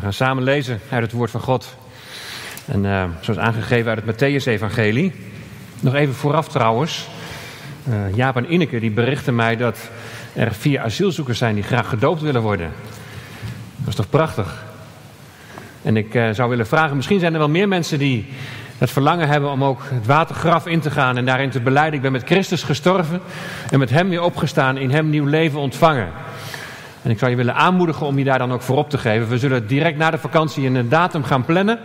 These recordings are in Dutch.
We gaan samen lezen uit het woord van God. En uh, zoals aangegeven uit het Matthäus-evangelie. Nog even vooraf trouwens. Uh, Jaap en Ineke die berichten mij dat er vier asielzoekers zijn die graag gedoopt willen worden. Dat is toch prachtig? En ik uh, zou willen vragen, misschien zijn er wel meer mensen die het verlangen hebben om ook het watergraf in te gaan en daarin te beleiden. Ik ben met Christus gestorven en met Hem weer opgestaan, in Hem nieuw leven ontvangen. En ik zou je willen aanmoedigen om je daar dan ook voor op te geven. We zullen direct na de vakantie een datum gaan plannen.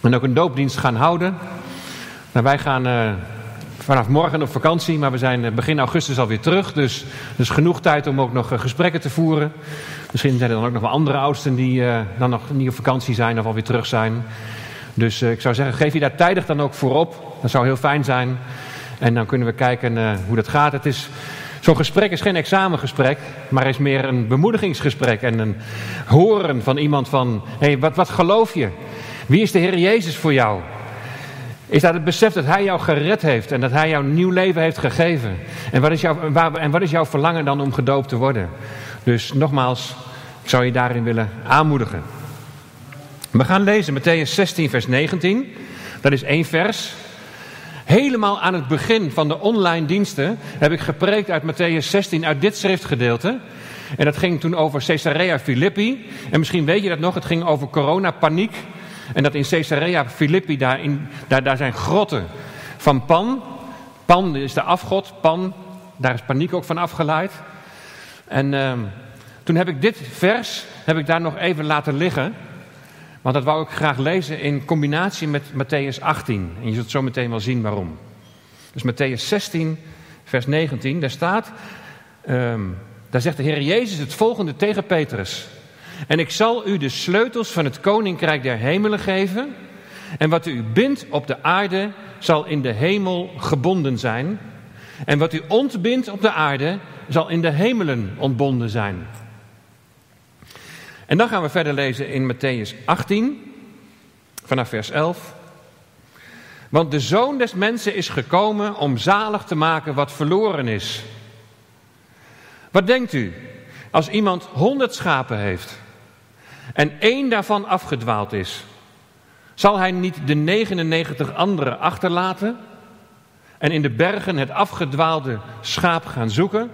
En ook een doopdienst gaan houden. Nou, wij gaan uh, vanaf morgen op vakantie, maar we zijn begin augustus alweer terug. Dus, dus genoeg tijd om ook nog gesprekken te voeren. Misschien zijn er dan ook nog wel andere oudsten die dan nog niet op vakantie zijn of alweer terug zijn. Dus ik zou zeggen, geef je daar tijdig dan ook voor op. Dat zou heel fijn zijn. En dan kunnen we kijken hoe dat gaat. Het is Zo'n gesprek is geen examengesprek, maar is meer een bemoedigingsgesprek en een horen van iemand van, hé, wat, wat geloof je? Wie is de Heer Jezus voor jou? Is dat het besef dat Hij jou gered heeft en dat Hij jou een nieuw leven heeft gegeven? En wat is, jouw, en wat is jouw verlangen dan om gedoopt te worden? Dus nogmaals, ik zou je daarin willen aanmoedigen. We gaan lezen Matthäus 16, vers 19. Dat is één vers. Helemaal aan het begin van de online diensten heb ik gepreekt uit Matthäus 16, uit dit schriftgedeelte. En dat ging toen over Caesarea Philippi. En misschien weet je dat nog, het ging over coronapaniek. En dat in Caesarea Philippi, daar, in, daar, daar zijn grotten van Pan. Pan is de afgod, Pan, daar is paniek ook van afgeleid. En uh, toen heb ik dit vers, heb ik daar nog even laten liggen. Want dat wou ik graag lezen in combinatie met Matthäus 18. En je zult zo meteen wel zien waarom. Dus Matthäus 16, vers 19, daar staat, um, daar zegt de Heer Jezus het volgende tegen Petrus. En ik zal u de sleutels van het koninkrijk der hemelen geven. En wat u bindt op de aarde, zal in de hemel gebonden zijn. En wat u ontbindt op de aarde, zal in de hemelen ontbonden zijn. En dan gaan we verder lezen in Matthäus 18, vanaf vers 11. Want de zoon des mensen is gekomen om zalig te maken wat verloren is. Wat denkt u als iemand honderd schapen heeft en één daarvan afgedwaald is? Zal hij niet de 99 andere achterlaten en in de bergen het afgedwaalde schaap gaan zoeken?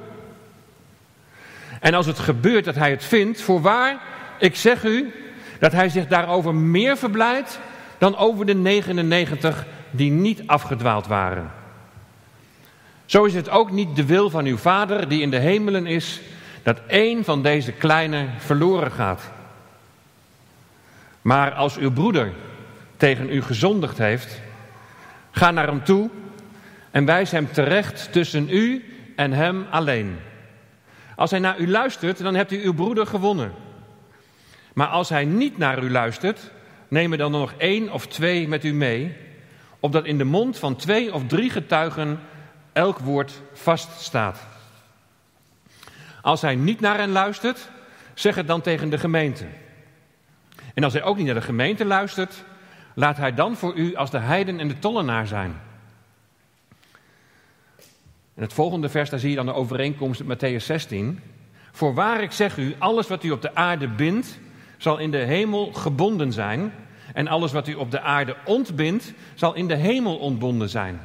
En als het gebeurt dat hij het vindt, voorwaar, ik zeg u dat hij zich daarover meer verblijdt dan over de 99 die niet afgedwaald waren. Zo is het ook niet de wil van uw Vader die in de hemelen is, dat één van deze kleine verloren gaat. Maar als uw broeder tegen u gezondigd heeft, ga naar hem toe en wijs hem terecht tussen u en hem alleen. Als hij naar u luistert, dan hebt u uw broeder gewonnen. Maar als hij niet naar u luistert, neem er dan nog één of twee met u mee, opdat in de mond van twee of drie getuigen elk woord vaststaat. Als hij niet naar hen luistert, zeg het dan tegen de gemeente. En als hij ook niet naar de gemeente luistert, laat hij dan voor u als de heiden en de tollenaar zijn. In het volgende vers, daar zie je dan de overeenkomst met Matthäus 16. Voorwaar ik zeg u, alles wat u op de aarde bindt, zal in de hemel gebonden zijn. En alles wat u op de aarde ontbindt, zal in de hemel ontbonden zijn.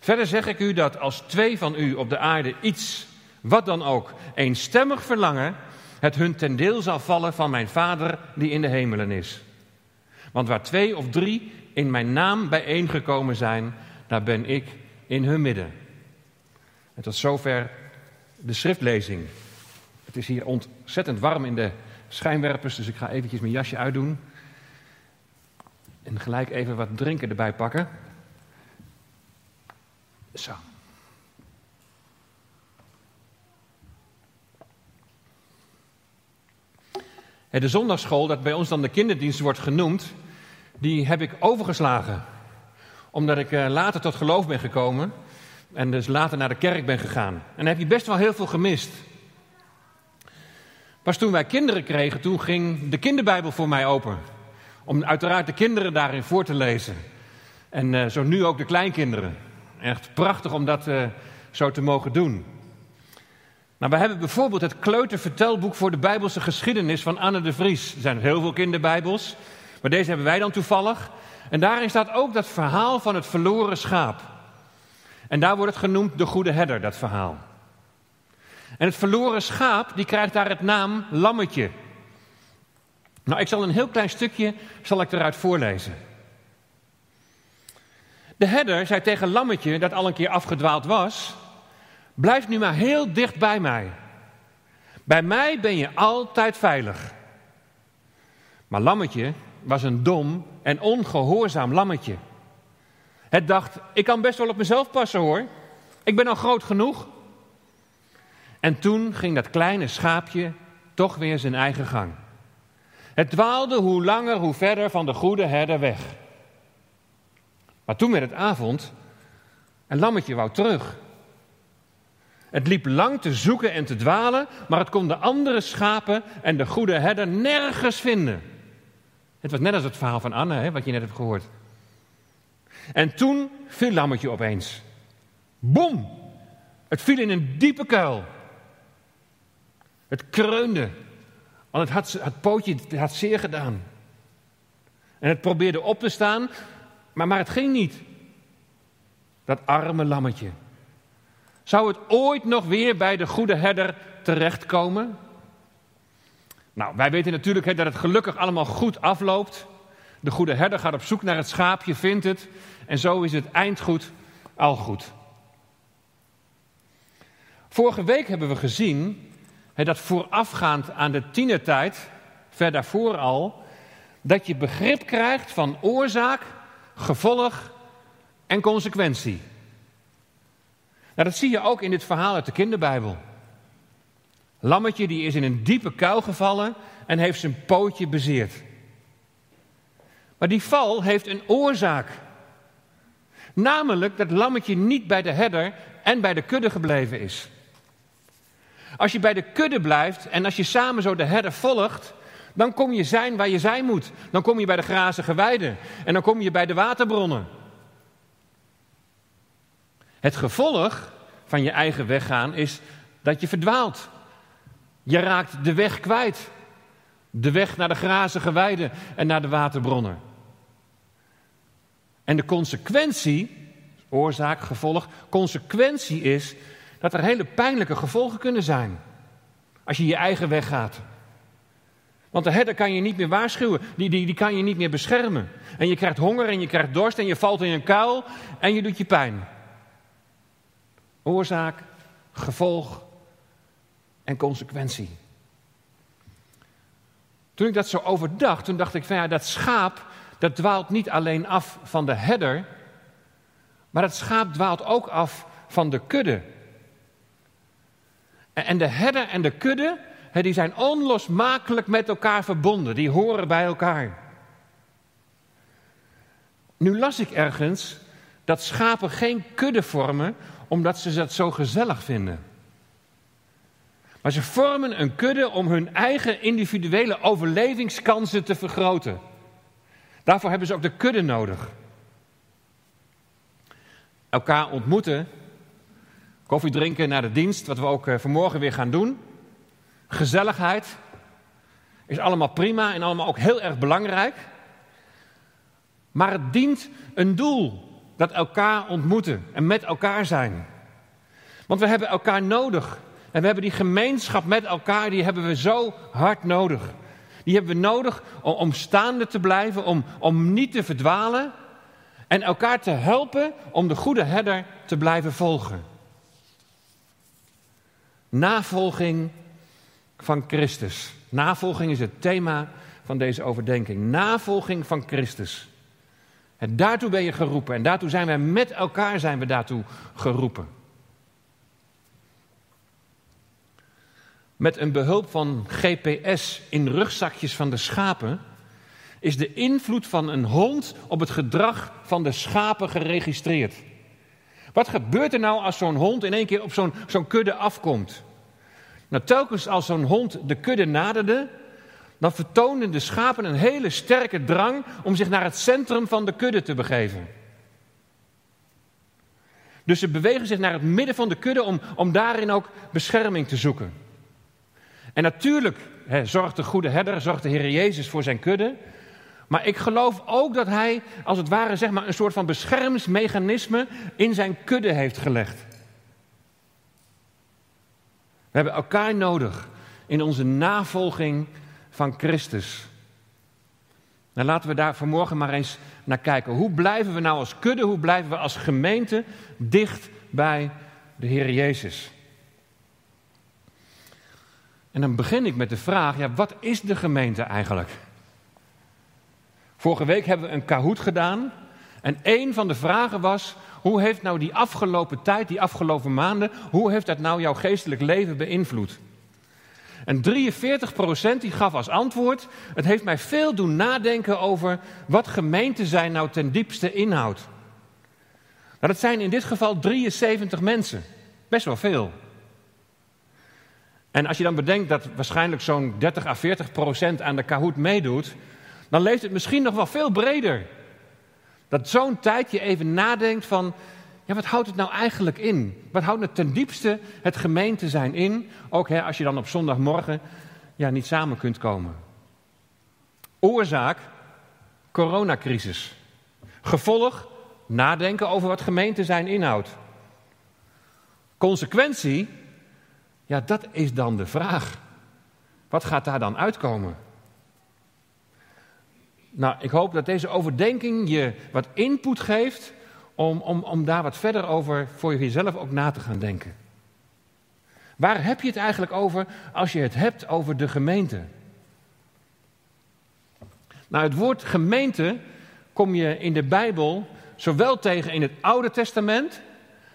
Verder zeg ik u dat als twee van u op de aarde iets, wat dan ook, eenstemmig verlangen, het hun ten deel zal vallen van mijn Vader die in de hemelen is. Want waar twee of drie in mijn naam bijeengekomen zijn, daar ben ik in hun midden. En tot zover de schriftlezing. Het is hier ontzettend warm in de schijnwerpers, dus ik ga eventjes mijn jasje uitdoen. En gelijk even wat drinken erbij pakken. Zo. De zondagsschool, dat bij ons dan de kinderdienst wordt genoemd, die heb ik overgeslagen. Omdat ik eh, later tot geloof ben gekomen en dus later naar de kerk ben gegaan. En dan heb je best wel heel veel gemist. Pas toen wij kinderen kregen, toen ging de kinderbijbel voor mij open. Om uiteraard de kinderen daarin voor te lezen. En uh, zo nu ook de kleinkinderen. Echt prachtig om dat uh, zo te mogen doen. Nou, we hebben bijvoorbeeld het kleutervertelboek voor de Bijbelse geschiedenis van Anne de Vries. Er zijn heel veel kinderbijbels, maar deze hebben wij dan toevallig. En daarin staat ook dat verhaal van het verloren schaap. En daar wordt het genoemd de goede herder, dat verhaal. En het verloren schaap, die krijgt daar het naam lammetje. Nou, ik zal een heel klein stukje zal ik eruit voorlezen. De herder zei tegen Lammetje, dat al een keer afgedwaald was: Blijf nu maar heel dicht bij mij. Bij mij ben je altijd veilig. Maar Lammetje was een dom en ongehoorzaam lammetje. Het dacht: Ik kan best wel op mezelf passen hoor. Ik ben al groot genoeg. En toen ging dat kleine schaapje toch weer zijn eigen gang. Het dwaalde hoe langer hoe verder van de goede herder weg. Maar toen werd het avond en Lammetje wou terug. Het liep lang te zoeken en te dwalen, maar het kon de andere schapen en de goede herder nergens vinden. Het was net als het verhaal van Anne, hè, wat je net hebt gehoord. En toen viel Lammetje opeens. Bom! Het viel in een diepe kuil. Het kreunde, want het, had, het pootje had zeer gedaan. En het probeerde op te staan, maar, maar het ging niet. Dat arme lammetje. Zou het ooit nog weer bij de goede herder terechtkomen? Nou, wij weten natuurlijk dat het gelukkig allemaal goed afloopt. De goede herder gaat op zoek naar het schaapje, vindt het. En zo is het eindgoed al goed. Vorige week hebben we gezien dat voorafgaand aan de tienertijd, ver daarvoor al, dat je begrip krijgt van oorzaak, gevolg en consequentie. Nou, dat zie je ook in dit verhaal uit de kinderbijbel. Lammetje die is in een diepe kuil gevallen en heeft zijn pootje bezeerd. Maar die val heeft een oorzaak. Namelijk dat lammetje niet bij de herder en bij de kudde gebleven is. Als je bij de kudde blijft en als je samen zo de herder volgt, dan kom je zijn waar je zijn moet. Dan kom je bij de grazige weiden en dan kom je bij de waterbronnen. Het gevolg van je eigen weggaan is dat je verdwaalt. Je raakt de weg kwijt. De weg naar de grazige weiden en naar de waterbronnen. En de consequentie, oorzaak, gevolg, consequentie is dat er hele pijnlijke gevolgen kunnen zijn. Als je je eigen weg gaat. Want de herder kan je niet meer waarschuwen, die, die, die kan je niet meer beschermen. En je krijgt honger en je krijgt dorst en je valt in een kuil en je doet je pijn. Oorzaak, gevolg en consequentie. Toen ik dat zo overdacht, toen dacht ik van ja, dat schaap, dat dwaalt niet alleen af van de herder, maar dat schaap dwaalt ook af van de kudde. En de herder en de kudde, die zijn onlosmakelijk met elkaar verbonden. Die horen bij elkaar. Nu las ik ergens dat schapen geen kudde vormen omdat ze dat zo gezellig vinden. Maar ze vormen een kudde om hun eigen individuele overlevingskansen te vergroten. Daarvoor hebben ze ook de kudde nodig. Elkaar ontmoeten Koffie drinken na de dienst, wat we ook eh, vanmorgen weer gaan doen. Gezelligheid is allemaal prima en allemaal ook heel erg belangrijk. Maar het dient een doel, dat elkaar ontmoeten en met elkaar zijn. Want we hebben elkaar nodig. En we hebben die gemeenschap met elkaar, die hebben we zo hard nodig. Die hebben we nodig om, om staande te blijven, om, om niet te verdwalen. En elkaar te helpen om de goede herder te blijven volgen. Navolging van Christus. Navolging is het thema van deze overdenking. Navolging van Christus. Daartoe ben je geroepen. En daartoe zijn wij met elkaar zijn we daartoe geroepen. Met een behulp van GPS in rugzakjes van de schapen is de invloed van een hond op het gedrag van de schapen geregistreerd. Wat gebeurt er nou als zo'n hond in één keer op zo'n kudde afkomt? Nou, telkens als zo'n hond de kudde naderde, dan vertoonden de schapen een hele sterke drang om zich naar het centrum van de kudde te begeven. Dus ze bewegen zich naar het midden van de kudde om, om daarin ook bescherming te zoeken. En natuurlijk hè, zorgt de goede herder, zorgt de Heer Jezus voor zijn kudde. Maar ik geloof ook dat hij, als het ware, zeg maar, een soort van beschermingsmechanisme in zijn kudde heeft gelegd. We hebben elkaar nodig in onze navolging van Christus. Nou, laten we daar vanmorgen maar eens naar kijken. Hoe blijven we nou als kudde, hoe blijven we als gemeente dicht bij de Heer Jezus? En dan begin ik met de vraag, ja, wat is de gemeente eigenlijk? Vorige week hebben we een Kahoot gedaan. En een van de vragen was, hoe heeft nou die afgelopen tijd, die afgelopen maanden, hoe heeft dat nou jouw geestelijk leven beïnvloed? En 43% die gaf als antwoord: Het heeft mij veel doen nadenken over wat gemeenten zijn nou ten diepste inhoud. Nou, dat zijn in dit geval 73 mensen. Best wel veel. En als je dan bedenkt dat waarschijnlijk zo'n 30 à 40 procent aan de Kahoot meedoet, dan leeft het misschien nog wel veel breder. Dat zo'n tijd je even nadenkt van, ja, wat houdt het nou eigenlijk in? Wat houdt het ten diepste het gemeente zijn in? Ook hè, als je dan op zondagmorgen ja, niet samen kunt komen. Oorzaak, coronacrisis. Gevolg, nadenken over wat gemeente zijn inhoudt. Consequentie, ja, dat is dan de vraag. Wat gaat daar dan uitkomen? Nou, ik hoop dat deze overdenking je wat input geeft om, om, om daar wat verder over voor jezelf ook na te gaan denken. Waar heb je het eigenlijk over als je het hebt over de gemeente? Nou, het woord gemeente kom je in de Bijbel zowel tegen in het Oude Testament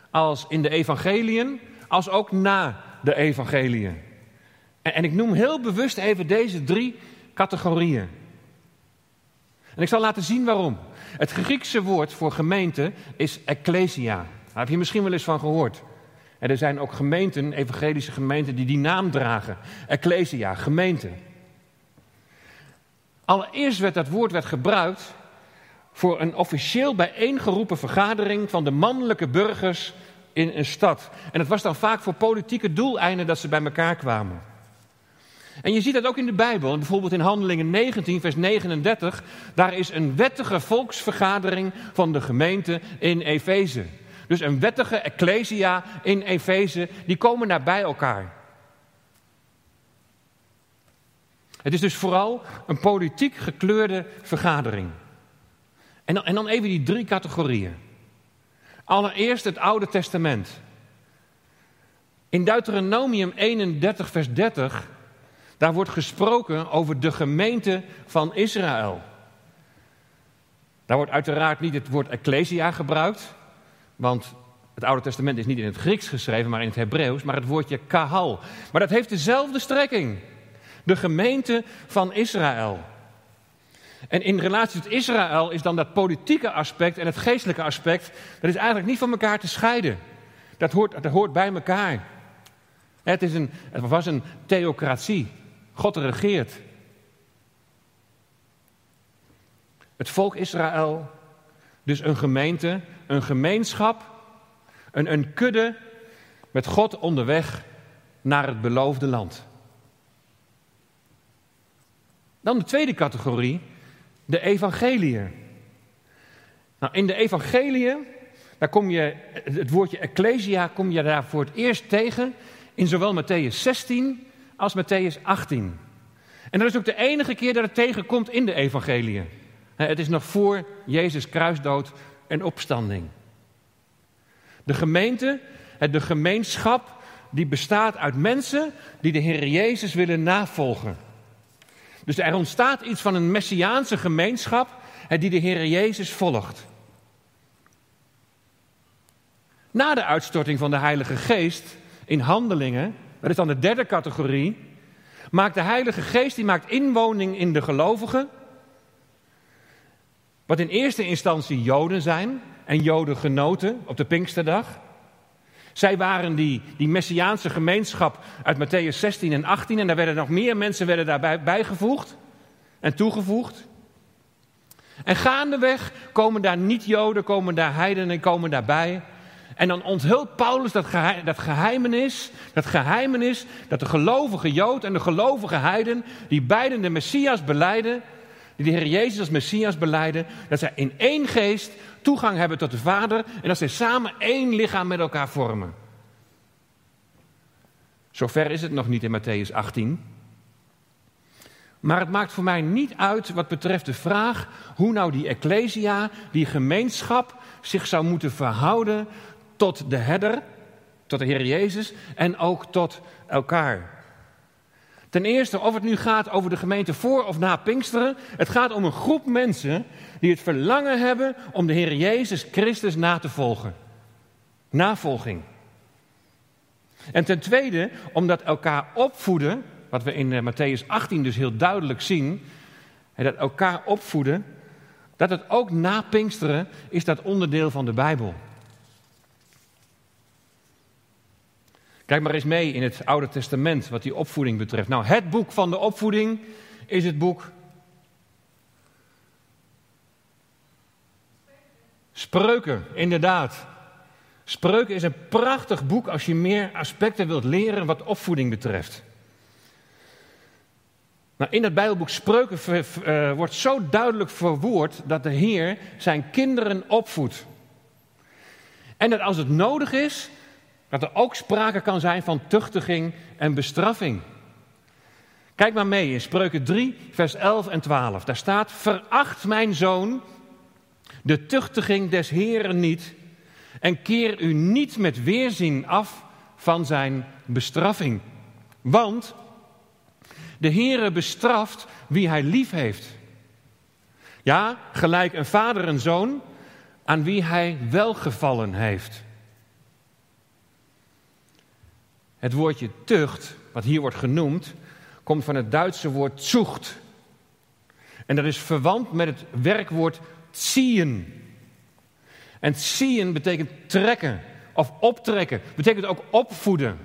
als in de evangeliën, als ook na de evangeliën. En, en ik noem heel bewust even deze drie categorieën. En ik zal laten zien waarom. Het Griekse woord voor gemeente is ecclesia. Daar heb je misschien wel eens van gehoord. Er zijn ook gemeenten, evangelische gemeenten, die die naam dragen. Ecclesia, gemeente. Allereerst werd dat woord werd gebruikt voor een officieel bijeengeroepen vergadering van de mannelijke burgers in een stad. En het was dan vaak voor politieke doeleinden dat ze bij elkaar kwamen. En je ziet dat ook in de Bijbel, bijvoorbeeld in Handelingen 19, vers 39. Daar is een wettige volksvergadering van de gemeente in Efeze. Dus een wettige ecclesia in Efeze, die komen daar bij elkaar. Het is dus vooral een politiek gekleurde vergadering. En dan, en dan even die drie categorieën. Allereerst het Oude Testament. In Deuteronomium 31, vers 30 daar wordt gesproken over de gemeente van Israël. Daar wordt uiteraard niet het woord ecclesia gebruikt, want het Oude Testament is niet in het Grieks geschreven, maar in het Hebreeuws, maar het woordje kahal. Maar dat heeft dezelfde strekking. De gemeente van Israël. En in relatie tot Israël is dan dat politieke aspect en het geestelijke aspect, dat is eigenlijk niet van elkaar te scheiden. Dat hoort, dat hoort bij elkaar. Het, is een, het was een theocratie. God regeert. Het volk Israël, dus een gemeente, een gemeenschap, een, een kudde met God onderweg naar het beloofde land. Dan de tweede categorie, de evangeliën. Nou, in de evangeliën, daar kom je, het woordje ecclesia kom je daar voor het eerst tegen in zowel Matthäus 16 als Matthäus 18. En dat is ook de enige keer dat het tegenkomt in de evangeliën. Het is nog voor Jezus kruisdood en opstanding. De gemeente, de gemeenschap, die bestaat uit mensen die de Heer Jezus willen navolgen. Dus er ontstaat iets van een messiaanse gemeenschap die de Heer Jezus volgt. Na de uitstorting van de Heilige Geest in handelingen dat is dan de derde categorie. Maakt de Heilige Geest, die maakt inwoning in de gelovigen. Wat in eerste instantie Joden zijn en Joden genoten op de Pinksterdag. Zij waren die, die Messiaanse gemeenschap uit Matthäus 16 en 18 en daar werden nog meer mensen werden daarbij bijgevoegd en toegevoegd. En gaandeweg komen daar niet-Joden, komen daar heidenen, komen daarbij. En dan onthult Paulus dat, geheim, dat geheimenis, dat geheimenis dat de gelovige Jood en de gelovige Heiden, die beiden de Messias beleiden, die de Heer Jezus als Messias beleiden, dat zij in één geest toegang hebben tot de Vader en dat zij samen één lichaam met elkaar vormen. Zover is het nog niet in Matthäus 18. Maar het maakt voor mij niet uit wat betreft de vraag hoe nou die ecclesia, die gemeenschap, zich zou moeten verhouden tot de herder, tot de Heer Jezus en ook tot elkaar. Ten eerste, of het nu gaat over de gemeente voor of na Pinksteren, het gaat om een groep mensen die het verlangen hebben om de Heer Jezus Christus na te volgen. Navolging. En ten tweede, omdat elkaar opvoeden, wat we in uh, Matthäus 18 dus heel duidelijk zien, en dat elkaar opvoeden, dat het ook na Pinksteren is dat onderdeel van de Bijbel. Kijk maar eens mee in het Oude Testament wat die opvoeding betreft. Nou, het boek van de opvoeding is het boek Spreuken, inderdaad. Spreuken is een prachtig boek als je meer aspecten wilt leren wat opvoeding betreft. Nou, in het Bijbelboek Spreuken uh, wordt zo duidelijk verwoord dat de Heer zijn kinderen opvoedt. En dat als het nodig is, dat er ook sprake kan zijn van tuchtiging en bestraffing. Kijk maar mee in Spreuken 3, vers 11 en 12. Daar staat: Veracht mijn zoon de tuchtiging des Heeren niet en keer u niet met weerzien af van zijn bestraffing. Want de Heere bestraft wie hij lief heeft. Ja, gelijk een vader en zoon aan wie hij welgevallen heeft. Het woordje tucht, wat hier wordt genoemd, komt van het Duitse woord zoekt. En dat is verwant met het werkwoord zien. En zien betekent trekken of optrekken, betekent ook opvoeden.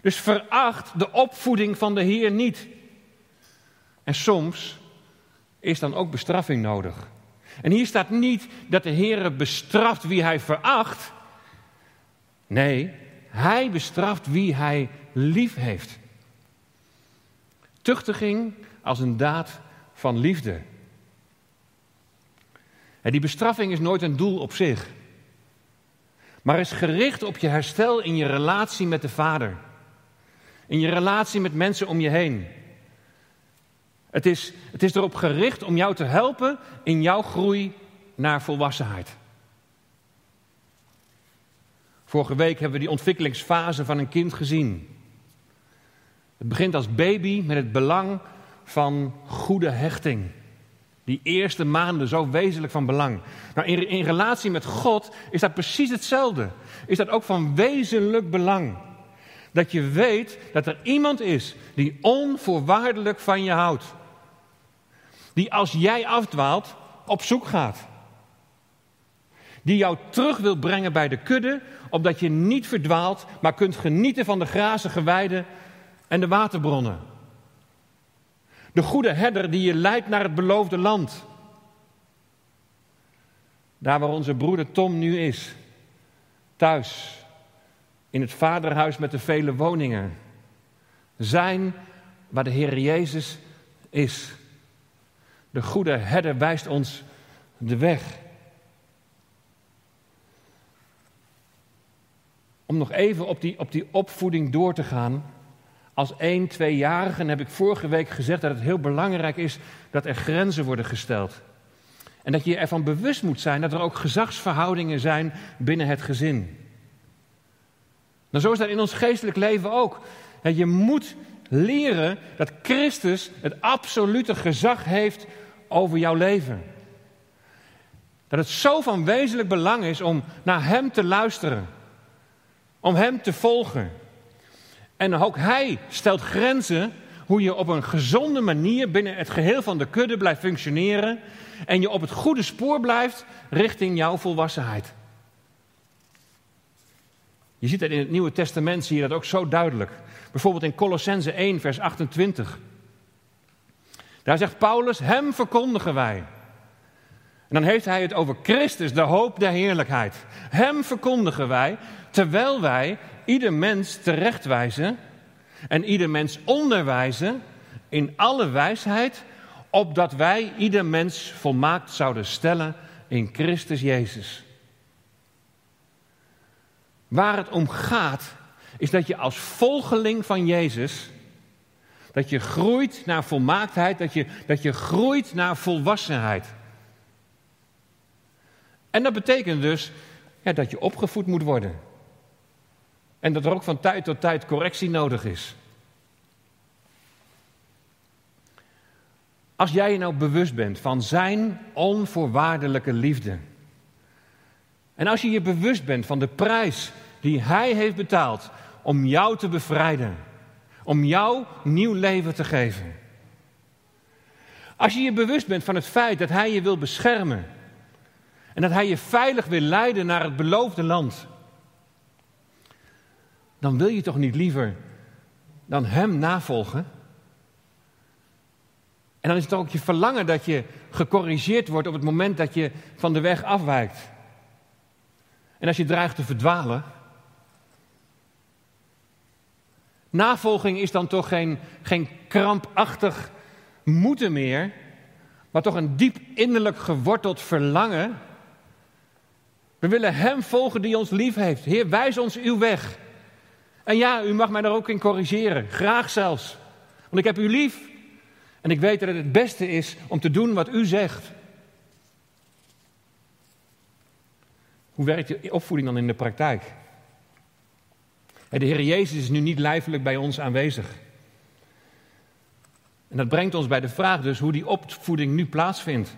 Dus veracht de opvoeding van de Heer niet. En soms is dan ook bestraffing nodig. En hier staat niet dat de Heer bestraft wie hij veracht. Nee, hij bestraft wie hij lief heeft. Tuchtiging als een daad van liefde. En die bestraffing is nooit een doel op zich, maar is gericht op je herstel in je relatie met de Vader, in je relatie met mensen om je heen. Het is, het is erop gericht om jou te helpen in jouw groei naar volwassenheid. Vorige week hebben we die ontwikkelingsfase van een kind gezien. Het begint als baby met het belang van goede hechting. Die eerste maanden zo wezenlijk van belang. Nou, in, in relatie met God is dat precies hetzelfde. Is dat ook van wezenlijk belang. Dat je weet dat er iemand is die onvoorwaardelijk van je houdt. Die als jij afdwaalt op zoek gaat. Die jou terug wil brengen bij de kudde, opdat je niet verdwaalt, maar kunt genieten van de grazige weiden en de waterbronnen. De goede herder die je leidt naar het beloofde land. Daar waar onze broeder Tom nu is. Thuis. In het vaderhuis met de vele woningen. Zijn waar de Heer Jezus is. De goede herder wijst ons de weg. Om nog even op die, op die opvoeding door te gaan. Als één, tweejarigen heb ik vorige week gezegd dat het heel belangrijk is dat er grenzen worden gesteld. En dat je ervan bewust moet zijn dat er ook gezagsverhoudingen zijn binnen het gezin. Nou, zo is dat in ons geestelijk leven ook. Je moet leren dat Christus het absolute gezag heeft over jouw leven. Dat het zo van wezenlijk belang is om naar Hem te luisteren, om Hem te volgen. En ook hij stelt grenzen hoe je op een gezonde manier binnen het geheel van de kudde blijft functioneren en je op het goede spoor blijft richting jouw volwassenheid. Je ziet dat in het Nieuwe Testament, zie je dat ook zo duidelijk. Bijvoorbeeld in Colossense 1, vers 28. Daar zegt Paulus, hem verkondigen wij. Dan heeft hij het over Christus, de hoop der heerlijkheid. Hem verkondigen wij, terwijl wij ieder mens terechtwijzen en ieder mens onderwijzen in alle wijsheid, opdat wij ieder mens volmaakt zouden stellen in Christus Jezus. Waar het om gaat, is dat je als volgeling van Jezus, dat je groeit naar volmaaktheid, dat je, dat je groeit naar volwassenheid. En dat betekent dus ja, dat je opgevoed moet worden. En dat er ook van tijd tot tijd correctie nodig is. Als jij je nou bewust bent van zijn onvoorwaardelijke liefde. En als je je bewust bent van de prijs die hij heeft betaald om jou te bevrijden. Om jou nieuw leven te geven. Als je je bewust bent van het feit dat hij je wil beschermen. En dat hij je veilig wil leiden naar het beloofde land. Dan wil je toch niet liever dan hem navolgen? En dan is het ook je verlangen dat je gecorrigeerd wordt op het moment dat je van de weg afwijkt. En als je dreigt te verdwalen. Navolging is dan toch geen, geen krampachtig moeten meer, maar toch een diep innerlijk geworteld verlangen. We willen Hem volgen die ons lief heeft. Heer, wijs ons uw weg. En ja, u mag mij daar ook in corrigeren, graag zelfs. Want ik heb u lief. En ik weet dat het het beste is om te doen wat u zegt. Hoe werkt je opvoeding dan in de praktijk? De Heer Jezus is nu niet lijfelijk bij ons aanwezig. En dat brengt ons bij de vraag dus hoe die opvoeding nu plaatsvindt.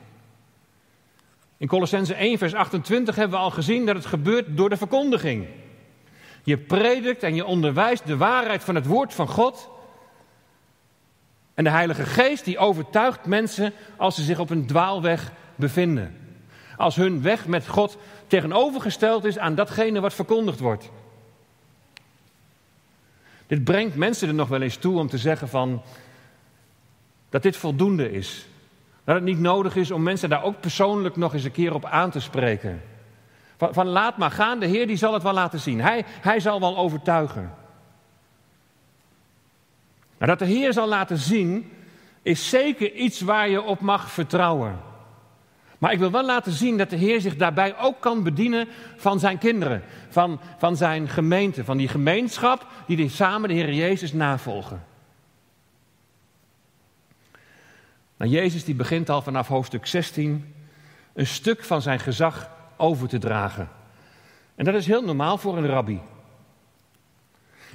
In Colossense 1, vers 28 hebben we al gezien dat het gebeurt door de verkondiging. Je predikt en je onderwijst de waarheid van het woord van God. En de Heilige Geest die overtuigt mensen als ze zich op een dwaalweg bevinden. Als hun weg met God tegenovergesteld is aan datgene wat verkondigd wordt. Dit brengt mensen er nog wel eens toe om te zeggen van dat dit voldoende is. Dat het niet nodig is om mensen daar ook persoonlijk nog eens een keer op aan te spreken. Van, van laat maar gaan, de Heer die zal het wel laten zien. Hij, hij zal wel overtuigen. Dat de Heer zal laten zien, is zeker iets waar je op mag vertrouwen. Maar ik wil wel laten zien dat de Heer zich daarbij ook kan bedienen van zijn kinderen, van, van zijn gemeente, van die gemeenschap die samen de Heer Jezus navolgen. Nou, Jezus die begint al vanaf hoofdstuk 16 een stuk van zijn gezag over te dragen. En dat is heel normaal voor een rabbi.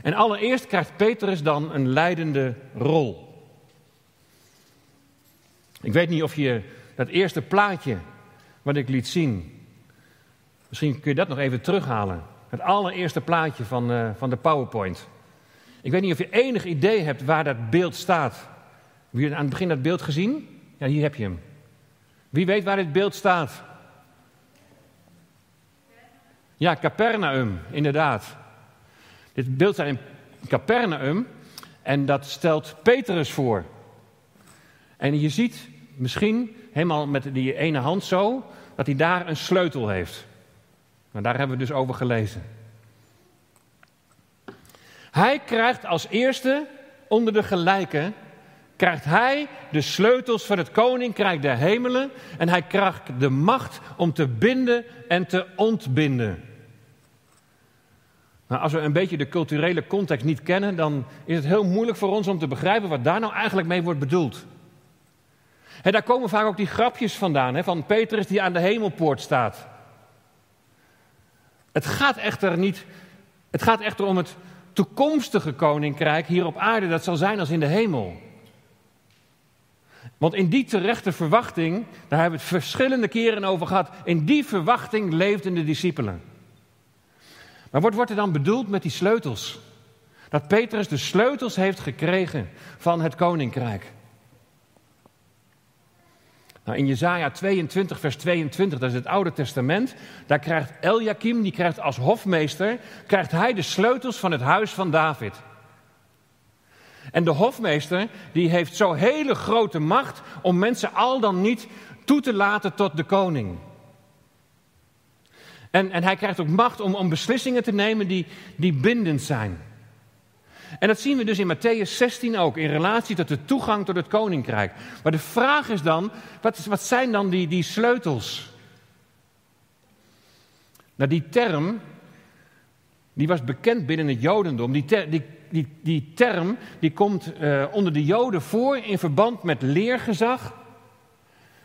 En allereerst krijgt Petrus dan een leidende rol. Ik weet niet of je dat eerste plaatje wat ik liet zien, misschien kun je dat nog even terughalen. Het allereerste plaatje van, uh, van de PowerPoint. Ik weet niet of je enig idee hebt waar dat beeld staat. Wie aan het begin dat beeld gezien? Ja, hier heb je hem. Wie weet waar dit beeld staat? Ja, Capernaum, inderdaad. Dit beeld staat in Capernaum en dat stelt Petrus voor. En je ziet misschien helemaal met die ene hand zo, dat hij daar een sleutel heeft. Maar daar hebben we dus over gelezen. Hij krijgt als eerste onder de gelijken, krijgt hij de sleutels van het koninkrijk der hemelen en hij krijgt de macht om te binden en te ontbinden. Maar als we een beetje de culturele context niet kennen, dan is het heel moeilijk voor ons om te begrijpen wat daar nou eigenlijk mee wordt bedoeld. En daar komen vaak ook die grapjes vandaan, hè, van Petrus die aan de hemelpoort staat. Het gaat echter niet, het gaat echter om het toekomstige koninkrijk hier op aarde, dat zal zijn als in de hemel. Want in die terechte verwachting, daar hebben we het verschillende keren over gehad, in die verwachting leefden de discipelen. Maar wat wordt er dan bedoeld met die sleutels? Dat Petrus de sleutels heeft gekregen van het koninkrijk. Nou, in Jezaja 22, vers 22, dat is het Oude Testament, daar krijgt Eliakim, die krijgt als hofmeester, krijgt hij de sleutels van het huis van David. En de hofmeester, die heeft zo hele grote macht om mensen al dan niet toe te laten tot de koning. En, en hij krijgt ook macht om, om beslissingen te nemen die, die bindend zijn. En dat zien we dus in Matthäus 16 ook, in relatie tot de toegang tot het koninkrijk. Maar de vraag is dan, wat, wat zijn dan die, die sleutels? Nou, die term, die was bekend binnen het Jodendom. Die, die, die, die term die komt uh, onder de Joden voor in verband met leergezag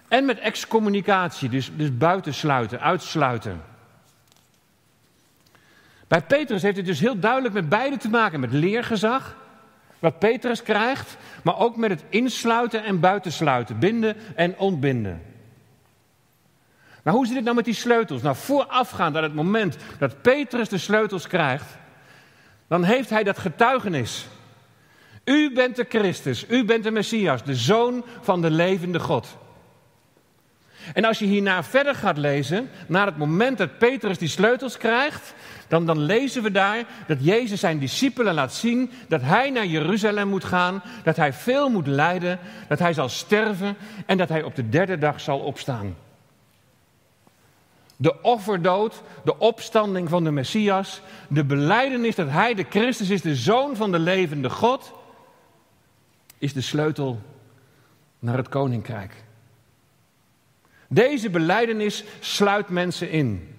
en met excommunicatie, dus, dus buitensluiten, uitsluiten. Bij Petrus heeft het dus heel duidelijk met beide te maken. Met leergezag, wat Petrus krijgt, maar ook met het insluiten en buitensluiten, binden en ontbinden. Maar hoe zit het nou met die sleutels? Nou, voorafgaand aan het moment dat Petrus de sleutels krijgt, dan heeft hij dat getuigenis. U bent de Christus, u bent de Messias, de zoon van de levende God. En als je hierna verder gaat lezen, naar het moment dat Petrus die sleutels krijgt, dan, dan lezen we daar dat Jezus zijn discipelen laat zien dat hij naar Jeruzalem moet gaan, dat hij veel moet lijden, dat hij zal sterven en dat hij op de derde dag zal opstaan. De offerdood, de opstanding van de Messias, de beleidenis dat hij de Christus is, de zoon van de levende God, is de sleutel naar het koninkrijk. Deze beleidenis sluit mensen in.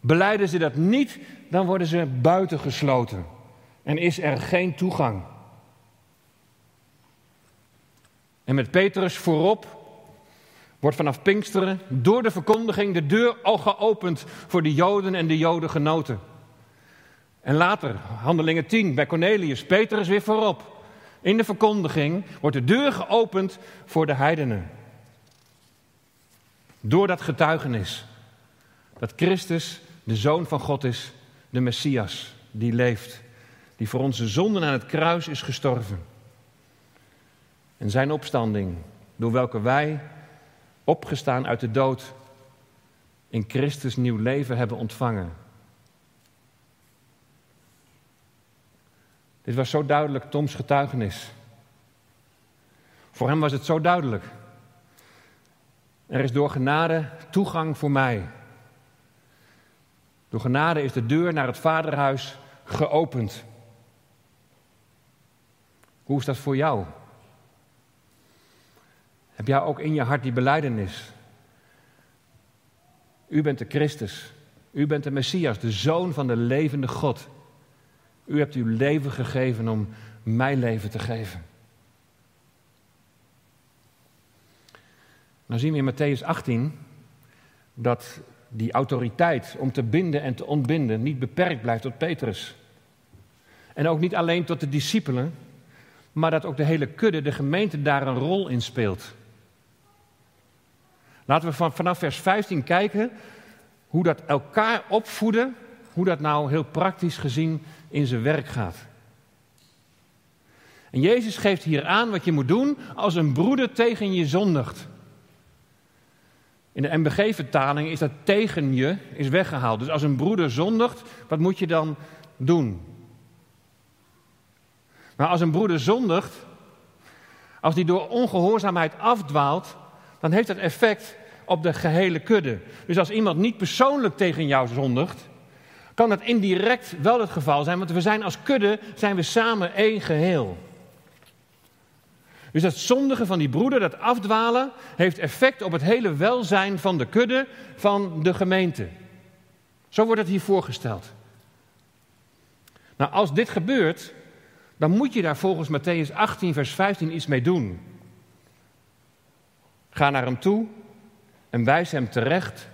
Beleiden ze dat niet, dan worden ze buitengesloten en is er geen toegang. En met Petrus voorop wordt vanaf Pinksteren door de verkondiging de deur al geopend voor de Joden en de Jodengenoten. En later, handelingen 10, bij Cornelius, Petrus weer voorop. In de verkondiging wordt de deur geopend voor de heidenen. Door dat getuigenis dat Christus de Zoon van God is, de Messias, die leeft, die voor onze zonden aan het kruis is gestorven. En zijn opstanding, door welke wij, opgestaan uit de dood, in Christus nieuw leven hebben ontvangen. Dit was zo duidelijk Toms getuigenis. Voor hem was het zo duidelijk. Er is door genade toegang voor mij. Door genade is de deur naar het vaderhuis geopend. Hoe is dat voor jou? Heb jij ook in je hart die beleidenis? U bent de Christus. U bent de Messias, de zoon van de levende God. U hebt uw leven gegeven om mijn leven te geven. Nou zien we in Matthäus 18 dat die autoriteit om te binden en te ontbinden niet beperkt blijft tot Petrus. En ook niet alleen tot de discipelen, maar dat ook de hele kudde, de gemeente, daar een rol in speelt. Laten we vanaf vers 15 kijken hoe dat elkaar opvoeden, hoe dat nou heel praktisch gezien in zijn werk gaat. En Jezus geeft hier aan wat je moet doen als een broeder tegen je zondigt. In de MBG-vertaling is dat tegen je is weggehaald. Dus als een broeder zondigt, wat moet je dan doen? Maar als een broeder zondigt, als die door ongehoorzaamheid afdwaalt, dan heeft dat effect op de gehele kudde. Dus als iemand niet persoonlijk tegen jou zondigt, kan dat indirect wel het geval zijn, want we zijn als kudde zijn we samen één geheel. Dus dat zondigen van die broeder, dat afdwalen, heeft effect op het hele welzijn van de kudde, van de gemeente. Zo wordt het hier voorgesteld. Nou, als dit gebeurt, dan moet je daar volgens Matthäus 18, vers 15 iets mee doen. Ga naar hem toe en wijs hem terecht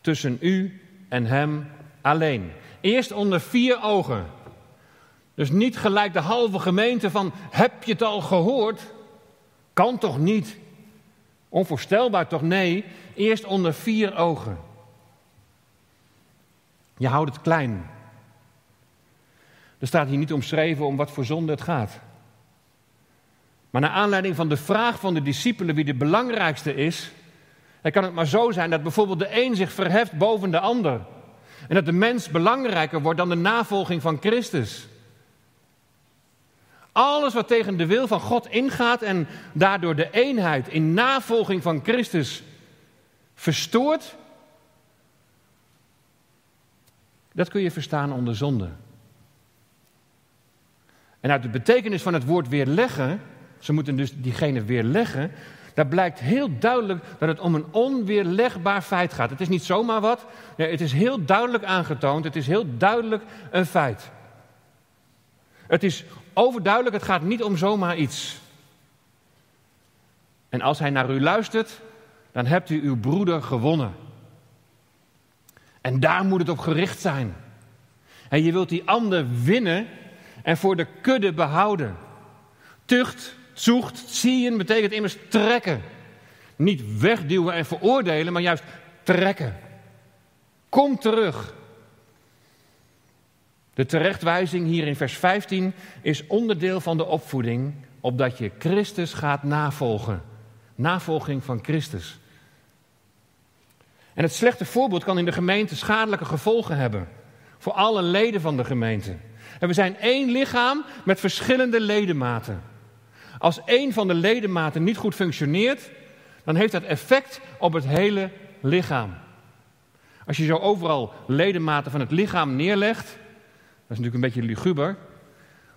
tussen u en hem alleen. Eerst onder vier ogen. Dus niet gelijk de halve gemeente van heb je het al gehoord? Kan toch niet? Onvoorstelbaar toch? Nee, eerst onder vier ogen. Je houdt het klein. Er staat hier niet omschreven om wat voor zonde het gaat. Maar naar aanleiding van de vraag van de discipelen wie de belangrijkste is, dan kan het maar zo zijn dat bijvoorbeeld de een zich verheft boven de ander. En dat de mens belangrijker wordt dan de navolging van Christus. Alles wat tegen de wil van God ingaat en daardoor de eenheid in navolging van Christus verstoort, dat kun je verstaan onder zonde. En uit de betekenis van het woord weerleggen, ze moeten dus diegene weerleggen, daar blijkt heel duidelijk dat het om een onweerlegbaar feit gaat. Het is niet zomaar wat, nee, het is heel duidelijk aangetoond, het is heel duidelijk een feit. Het is overduidelijk, het gaat niet om zomaar iets. En als hij naar u luistert, dan hebt u uw broeder gewonnen. En daar moet het op gericht zijn. En je wilt die ander winnen en voor de kudde behouden. Tucht, zoekt, zien betekent immers trekken. Niet wegduwen en veroordelen, maar juist trekken. Kom terug. De terechtwijzing hier in vers 15 is onderdeel van de opvoeding, opdat je Christus gaat navolgen. Navolging van Christus. En het slechte voorbeeld kan in de gemeente schadelijke gevolgen hebben. Voor alle leden van de gemeente. En we zijn één lichaam met verschillende ledematen. Als één van de ledematen niet goed functioneert, dan heeft dat effect op het hele lichaam. Als je zo overal ledematen van het lichaam neerlegt, dat is natuurlijk een beetje luguber,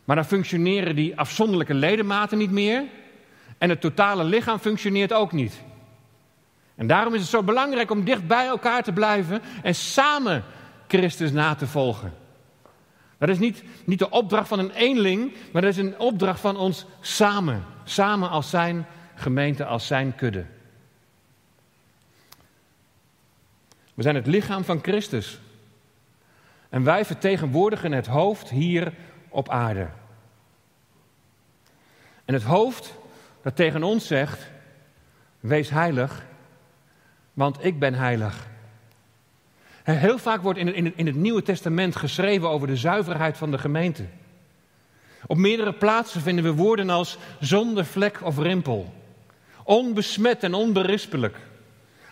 maar dan functioneren die afzonderlijke ledematen niet meer en het totale lichaam functioneert ook niet. En daarom is het zo belangrijk om dicht bij elkaar te blijven en samen Christus na te volgen. Dat is niet, niet de opdracht van een eenling, maar dat is een opdracht van ons samen. Samen als zijn gemeente, als zijn kudde. We zijn het lichaam van Christus. En wij vertegenwoordigen het hoofd hier op aarde. En het hoofd dat tegen ons zegt: Wees heilig, want ik ben heilig. Heel vaak wordt in het, Nieuwe Testament geschreven over de zuiverheid van de gemeente. Op meerdere plaatsen vinden we woorden als zonder vlek of rimpel, onbesmet en onberispelijk,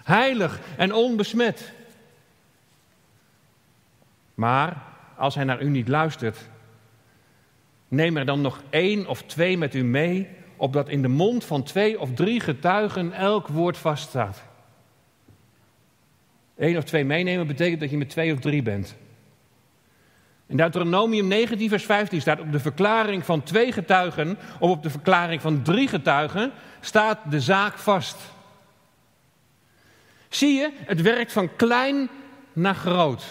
heilig en onbesmet. Maar als hij naar u niet luistert, neem er dan nog één of twee met u mee, opdat in de mond van twee of drie getuigen elk woord vaststaat. Eén of twee meenemen betekent dat je met twee of drie bent. In Deuteronomium 19, vers 15 staat op de verklaring van twee getuigen of op de verklaring van drie getuigen staat de zaak vast. Zie je, het werkt van klein naar groot.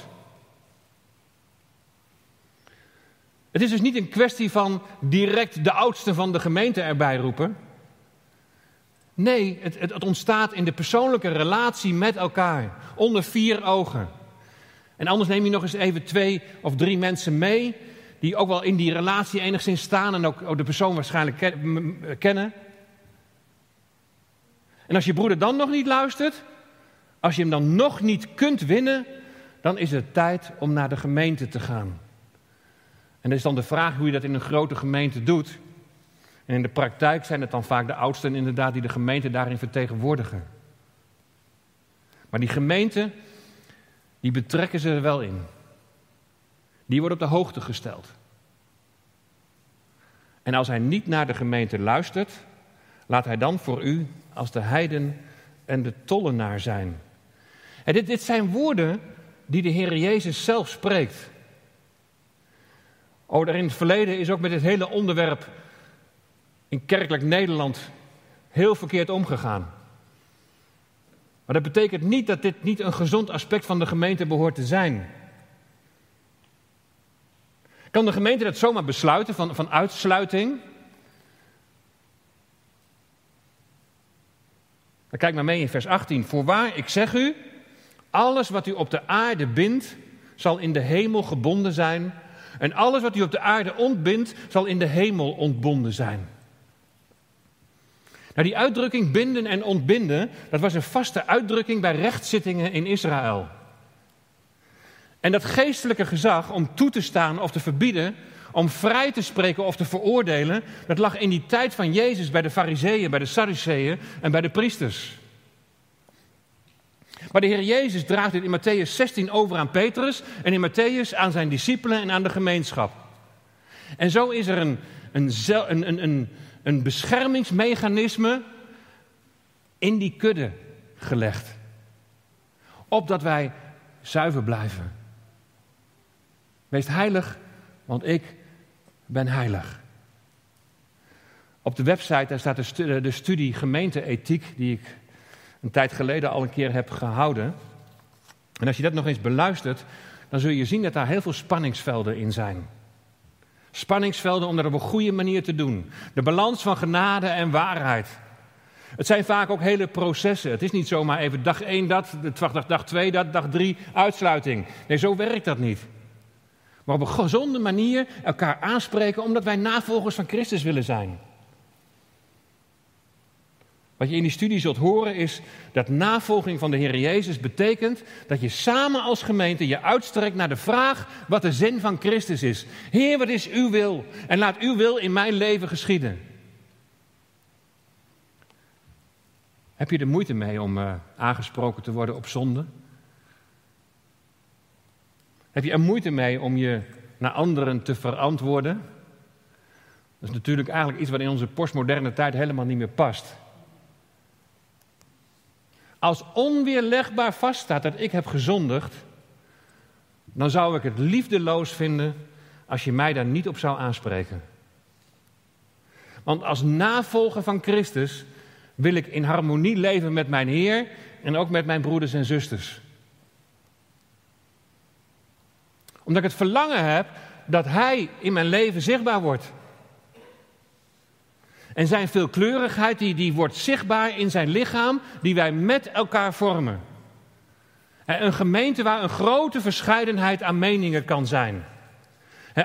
Het is dus niet een kwestie van direct de oudste van de gemeente erbij roepen. Nee, het, het, ontstaat in de persoonlijke relatie met elkaar, onder vier ogen. En anders neem je nog eens even twee of drie mensen mee, die ook wel in die relatie enigszins staan en ook, de persoon waarschijnlijk kennen. En als je broeder dan nog niet luistert, als je hem dan nog niet kunt winnen, dan is het tijd om naar de gemeente te gaan. En dan is dan de vraag hoe je dat in een grote gemeente doet. En in de praktijk zijn het dan vaak de oudsten inderdaad die de gemeente daarin vertegenwoordigen. Maar die gemeente, die betrekken ze er wel in. Die wordt op de hoogte gesteld. En als hij niet naar de gemeente luistert, laat hij dan voor u als de heiden en de tollenaar zijn. En dit, dit zijn woorden die de Heer Jezus zelf spreekt. Oh, daar in het verleden is ook met dit hele onderwerp kerkelijk Nederland heel verkeerd omgegaan. Maar dat betekent niet dat dit niet een gezond aspect van de gemeente behoort te zijn. Kan de gemeente dat zomaar besluiten van, van uitsluiting? Dan kijk maar mee in vers 18. Voorwaar, ik zeg u, alles wat u op de aarde bindt, zal in de hemel gebonden zijn. En alles wat u op de aarde ontbindt, zal in de hemel ontbonden zijn. Nou, die uitdrukking binden en ontbinden, dat was een vaste uitdrukking bij rechtszittingen in Israël. En dat geestelijke gezag om toe te staan of te verbieden, om vrij te spreken of te veroordelen, dat lag in die tijd van Jezus bij de Fariseeën, bij de Sadduceeën en bij de priesters. Maar de Heer Jezus draagt dit in Matthäus 16 over aan Petrus en in Matthäus aan zijn discipelen en aan de gemeenschap. En zo is er een, een, een, een, een beschermingsmechanisme in die kudde gelegd. Opdat wij zuiver blijven. Wees heilig, want ik ben heilig. Op de website daar staat de, studie, gemeenteethiek, die ik een tijd geleden al een keer heb gehouden. En als je dat nog eens beluistert, dan zul je zien dat daar heel veel spanningsvelden in zijn. Spanningsvelden om dat op een goede manier te doen. De balans van genade en waarheid. Het zijn vaak ook hele processen. Het is niet zomaar even dag 1 dat, dag, dag 2 dat, dag 3 uitsluiting. Nee, zo werkt dat niet. Maar op een gezonde manier elkaar aanspreken omdat wij navolgers van Christus willen zijn. Wat je in die studie zult horen is dat navolging van de Heer Jezus betekent dat je samen als gemeente je uitstrekt naar de vraag wat de zin van Christus is. Heer, wat is uw wil? En laat uw wil in mijn leven geschieden. Heb je er moeite mee om uh, aangesproken te worden op zonde? Heb je er moeite mee om je naar anderen te verantwoorden? Dat is natuurlijk eigenlijk iets wat in onze postmoderne tijd helemaal niet meer past. Als onweerlegbaar vaststaat dat ik heb gezondigd, dan zou ik het liefdeloos vinden als je mij daar niet op zou aanspreken. Want als navolger van Christus wil ik in harmonie leven met mijn Heer en ook met mijn broeders en zusters. Omdat ik het verlangen heb dat Hij in mijn leven zichtbaar wordt. En zijn veelkleurigheid die, die wordt zichtbaar in zijn lichaam, die wij met elkaar vormen. Een gemeente waar een grote verscheidenheid aan meningen kan zijn.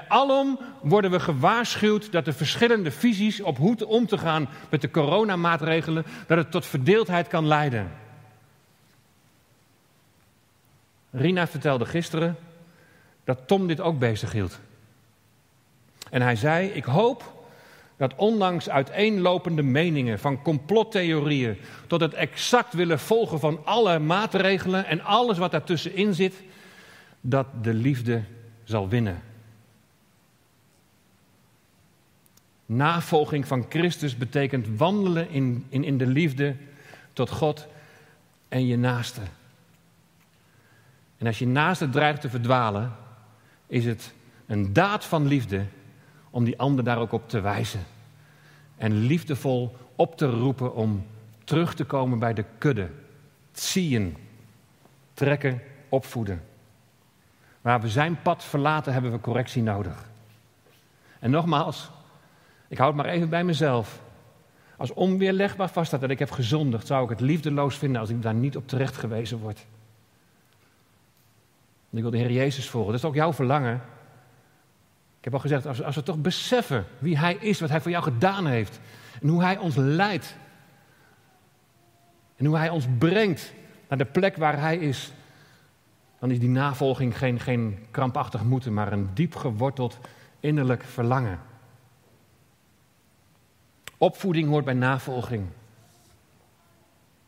Alom worden we gewaarschuwd dat de verschillende visies op hoe om te gaan met de coronamaatregelen, dat het tot verdeeldheid kan leiden. Rina vertelde gisteren dat Tom dit ook bezig hield. En hij zei: Ik hoop dat ondanks uiteenlopende meningen van complottheorieën tot het exact willen volgen van alle maatregelen en alles wat daartussenin zit, dat de liefde zal winnen. Navolging van Christus betekent wandelen in, in, in de liefde tot God en je naaste. En als je naaste dreigt te verdwalen, is het een daad van liefde om die ander daar ook op te wijzen. En liefdevol op te roepen om terug te komen bij de kudde. Zien, trekken, opvoeden. Waar we zijn pad verlaten, hebben we correctie nodig. En nogmaals, ik houd maar even bij mezelf. Als onweerlegbaar vaststaat dat ik heb gezondigd, zou ik het liefdeloos vinden als ik daar niet op terecht gewezen word. ik wil de Heer Jezus volgen. Dat is ook jouw verlangen. Ik heb al gezegd, als, als we toch beseffen wie Hij is, wat Hij voor jou gedaan heeft. En hoe Hij ons leidt. En hoe Hij ons brengt naar de plek waar Hij is. Dan is die navolging geen, geen krampachtig moeten, maar een diep geworteld innerlijk verlangen. Opvoeding hoort bij navolging.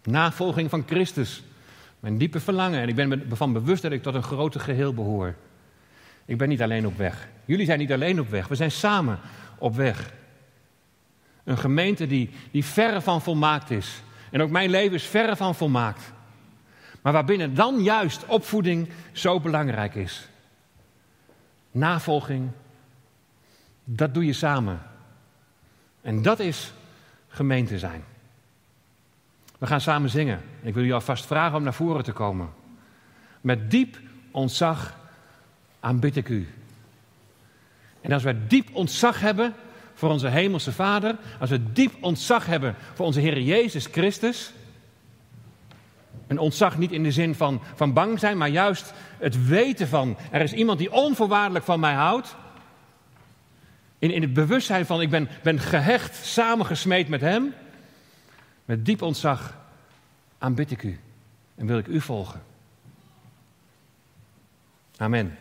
Navolging van Christus. Mijn diepe verlangen. En ik ben me ervan bewust dat ik tot een groter geheel behoor. Ik ben niet alleen op weg. Jullie zijn niet alleen op weg. We zijn samen op weg. Een gemeente die, die verre van volmaakt is. En ook mijn leven is verre van volmaakt. Maar waarbinnen dan juist opvoeding zo belangrijk is. Navolging, dat doe je samen. En dat is gemeente zijn. We gaan samen zingen. Ik wil u alvast vragen om naar voren te komen. Met diep ontzag aanbid ik u. En als we diep ontzag hebben voor onze Hemelse Vader, als we diep ontzag hebben voor onze Heer Jezus Christus, een ontzag niet in de zin van, van bang zijn, maar juist het weten van er is iemand die onvoorwaardelijk van mij houdt, in, in het bewustzijn van ik ben, ben gehecht, samengesmeed met Hem. Met diep ontzag aanbid ik u en wil ik u volgen. Amen.